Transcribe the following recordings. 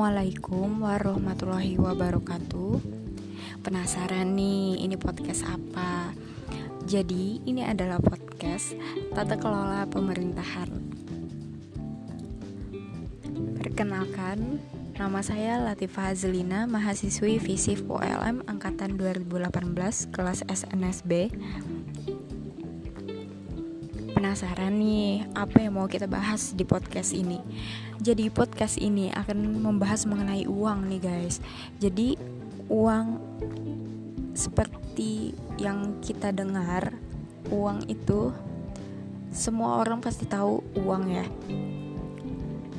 Assalamualaikum warahmatullahi wabarakatuh. Penasaran nih, ini podcast apa? Jadi, ini adalah podcast tata kelola pemerintahan. Perkenalkan, nama saya Latifah Zelina, mahasiswi FISIF ULM angkatan 2018 kelas SNSB penasaran nih apa yang mau kita bahas di podcast ini. Jadi podcast ini akan membahas mengenai uang nih guys. Jadi uang seperti yang kita dengar, uang itu semua orang pasti tahu uang ya.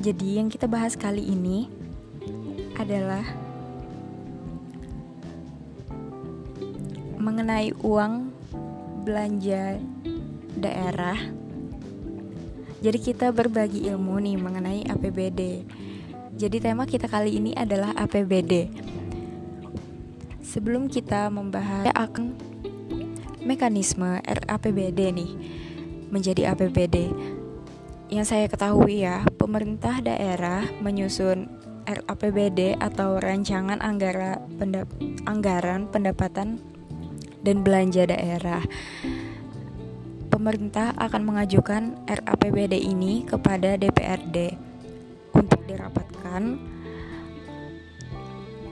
Jadi yang kita bahas kali ini adalah mengenai uang belanja daerah. Jadi kita berbagi ilmu nih mengenai APBD. Jadi tema kita kali ini adalah APBD. Sebelum kita membahas akan mekanisme RAPBD nih menjadi APBD. Yang saya ketahui ya, pemerintah daerah menyusun RAPBD atau rancangan anggaran pendapatan dan belanja daerah pemerintah akan mengajukan RAPBD ini kepada DPRD untuk dirapatkan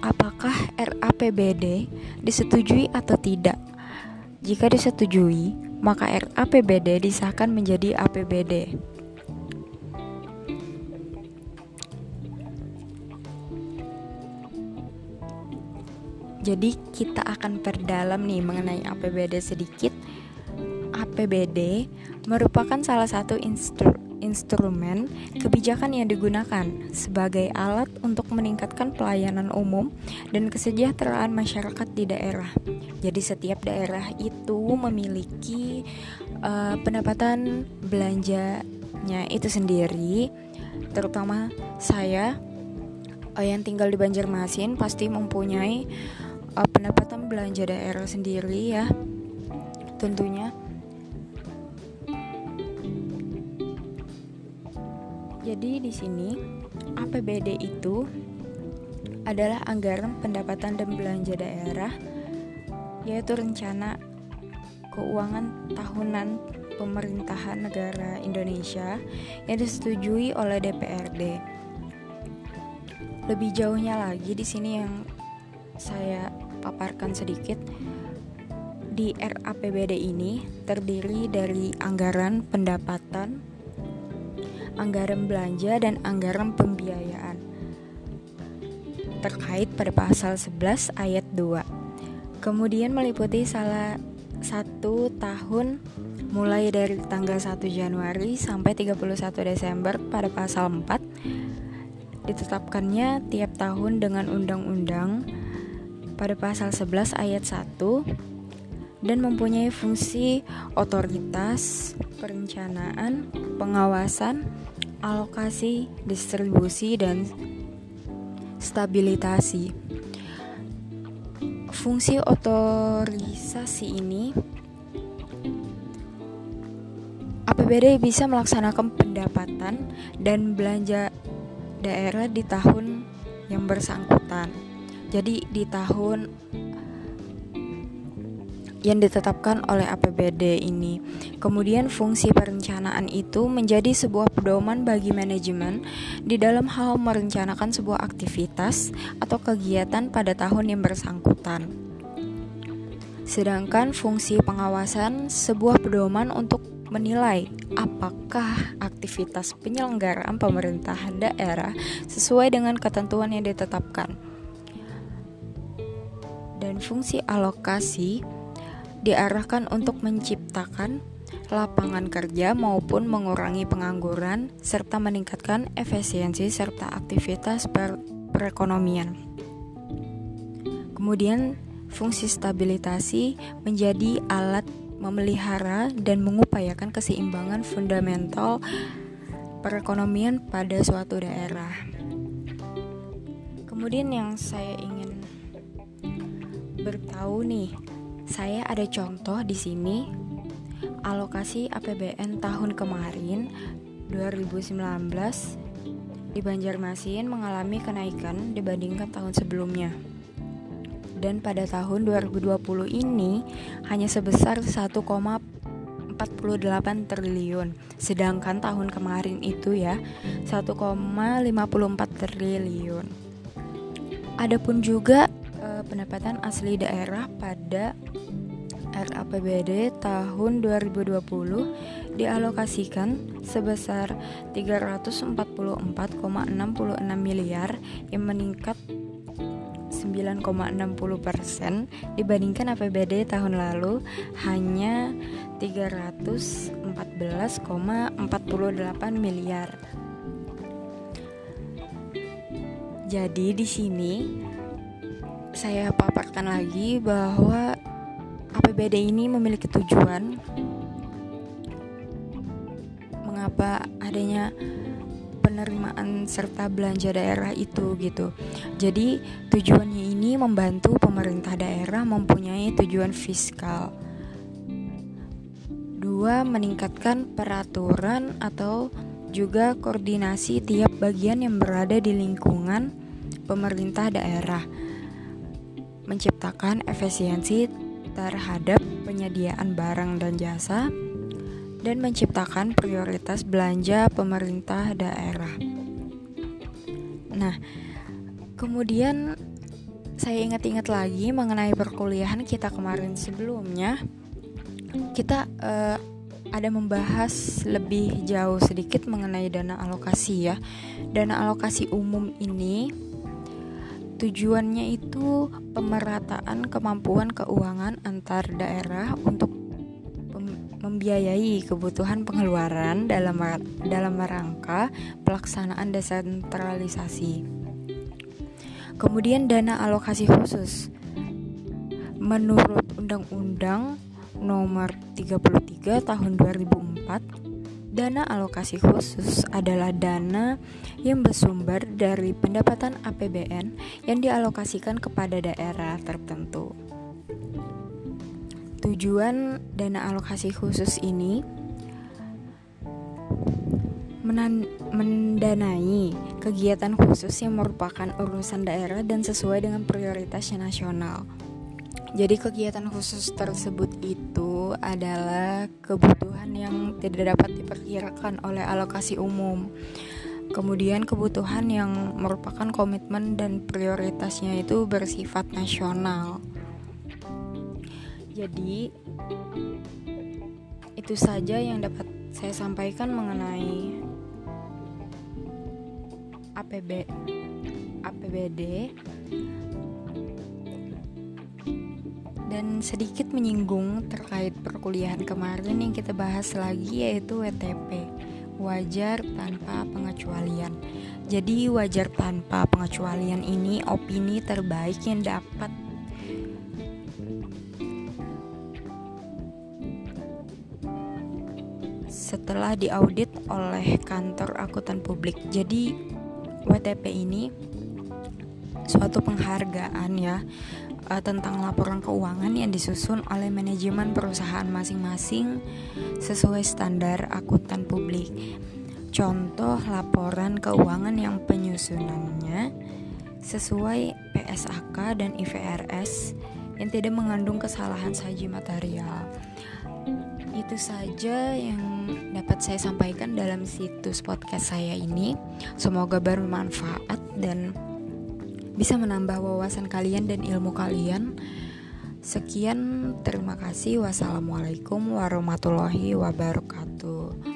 apakah RAPBD disetujui atau tidak. Jika disetujui, maka RAPBD disahkan menjadi APBD. Jadi kita akan perdalam nih mengenai APBD sedikit APBD merupakan salah satu instru instrumen kebijakan yang digunakan sebagai alat untuk meningkatkan pelayanan umum dan kesejahteraan masyarakat di daerah. Jadi setiap daerah itu memiliki uh, pendapatan belanjanya itu sendiri. Terutama saya uh, yang tinggal di Banjarmasin pasti mempunyai uh, pendapatan belanja daerah sendiri ya. Tentunya Jadi di sini APBD itu adalah anggaran pendapatan dan belanja daerah yaitu rencana keuangan tahunan pemerintahan negara Indonesia yang disetujui oleh DPRD. Lebih jauhnya lagi di sini yang saya paparkan sedikit di RAPBD ini terdiri dari anggaran pendapatan anggaran belanja dan anggaran pembiayaan terkait pada pasal 11 ayat 2. Kemudian meliputi salah satu tahun mulai dari tanggal 1 Januari sampai 31 Desember pada pasal 4 ditetapkannya tiap tahun dengan undang-undang pada pasal 11 ayat 1 dan mempunyai fungsi otoritas, perencanaan, pengawasan, alokasi, distribusi, dan stabilitasi. Fungsi otorisasi ini APBD bisa melaksanakan pendapatan dan belanja daerah di tahun yang bersangkutan. Jadi di tahun yang ditetapkan oleh APBD ini. Kemudian fungsi perencanaan itu menjadi sebuah pedoman bagi manajemen di dalam hal merencanakan sebuah aktivitas atau kegiatan pada tahun yang bersangkutan. Sedangkan fungsi pengawasan sebuah pedoman untuk menilai apakah aktivitas penyelenggaraan pemerintahan daerah sesuai dengan ketentuan yang ditetapkan. Dan fungsi alokasi diarahkan untuk menciptakan lapangan kerja maupun mengurangi pengangguran serta meningkatkan efisiensi serta aktivitas per perekonomian. Kemudian fungsi stabilitasi menjadi alat memelihara dan mengupayakan keseimbangan fundamental perekonomian pada suatu daerah. Kemudian yang saya ingin bertahu nih saya ada contoh di sini alokasi APBN tahun kemarin 2019 di Banjarmasin mengalami kenaikan dibandingkan tahun sebelumnya. Dan pada tahun 2020 ini hanya sebesar 1,48 triliun. Sedangkan tahun kemarin itu ya 1,54 triliun. Adapun juga eh, pendapatan asli daerah pada RAPBD tahun 2020 dialokasikan sebesar 344,66 miliar yang meningkat 9,60 persen dibandingkan APBD tahun lalu hanya 314,48 miliar. Jadi di sini saya paparkan lagi bahwa APBD ini memiliki tujuan mengapa adanya penerimaan serta belanja daerah itu gitu. Jadi tujuannya ini membantu pemerintah daerah mempunyai tujuan fiskal. Dua, meningkatkan peraturan atau juga koordinasi tiap bagian yang berada di lingkungan pemerintah daerah. Menciptakan efisiensi terhadap penyediaan barang dan jasa dan menciptakan prioritas belanja pemerintah daerah. Nah, kemudian saya ingat-ingat lagi mengenai perkuliahan kita kemarin sebelumnya. Kita uh, ada membahas lebih jauh sedikit mengenai dana alokasi ya. Dana alokasi umum ini tujuannya itu pemerataan kemampuan keuangan antar daerah untuk membiayai kebutuhan pengeluaran dalam dalam rangka pelaksanaan desentralisasi. Kemudian dana alokasi khusus. Menurut Undang-Undang Nomor 33 Tahun 2004, dana alokasi khusus adalah dana yang bersumber dari pendapatan APBN yang dialokasikan kepada daerah tertentu. Tujuan dana alokasi khusus ini mendanai kegiatan khusus yang merupakan urusan daerah dan sesuai dengan prioritasnya nasional. Jadi kegiatan khusus tersebut adalah kebutuhan yang tidak dapat diperkirakan oleh alokasi umum. Kemudian kebutuhan yang merupakan komitmen dan prioritasnya itu bersifat nasional. Jadi itu saja yang dapat saya sampaikan mengenai APB APBD dan sedikit menyinggung terkait perkuliahan kemarin yang kita bahas lagi yaitu WTP wajar tanpa pengecualian. Jadi wajar tanpa pengecualian ini opini terbaik yang dapat setelah diaudit oleh kantor akuntan publik. Jadi WTP ini suatu penghargaan ya uh, tentang laporan keuangan yang disusun oleh manajemen perusahaan masing-masing sesuai standar akuntan publik. Contoh laporan keuangan yang penyusunannya sesuai PSAK dan IFRS yang tidak mengandung kesalahan saji material. Itu saja yang dapat saya sampaikan dalam situs podcast saya ini. Semoga bermanfaat dan bisa menambah wawasan kalian dan ilmu kalian. Sekian, terima kasih. Wassalamualaikum warahmatullahi wabarakatuh.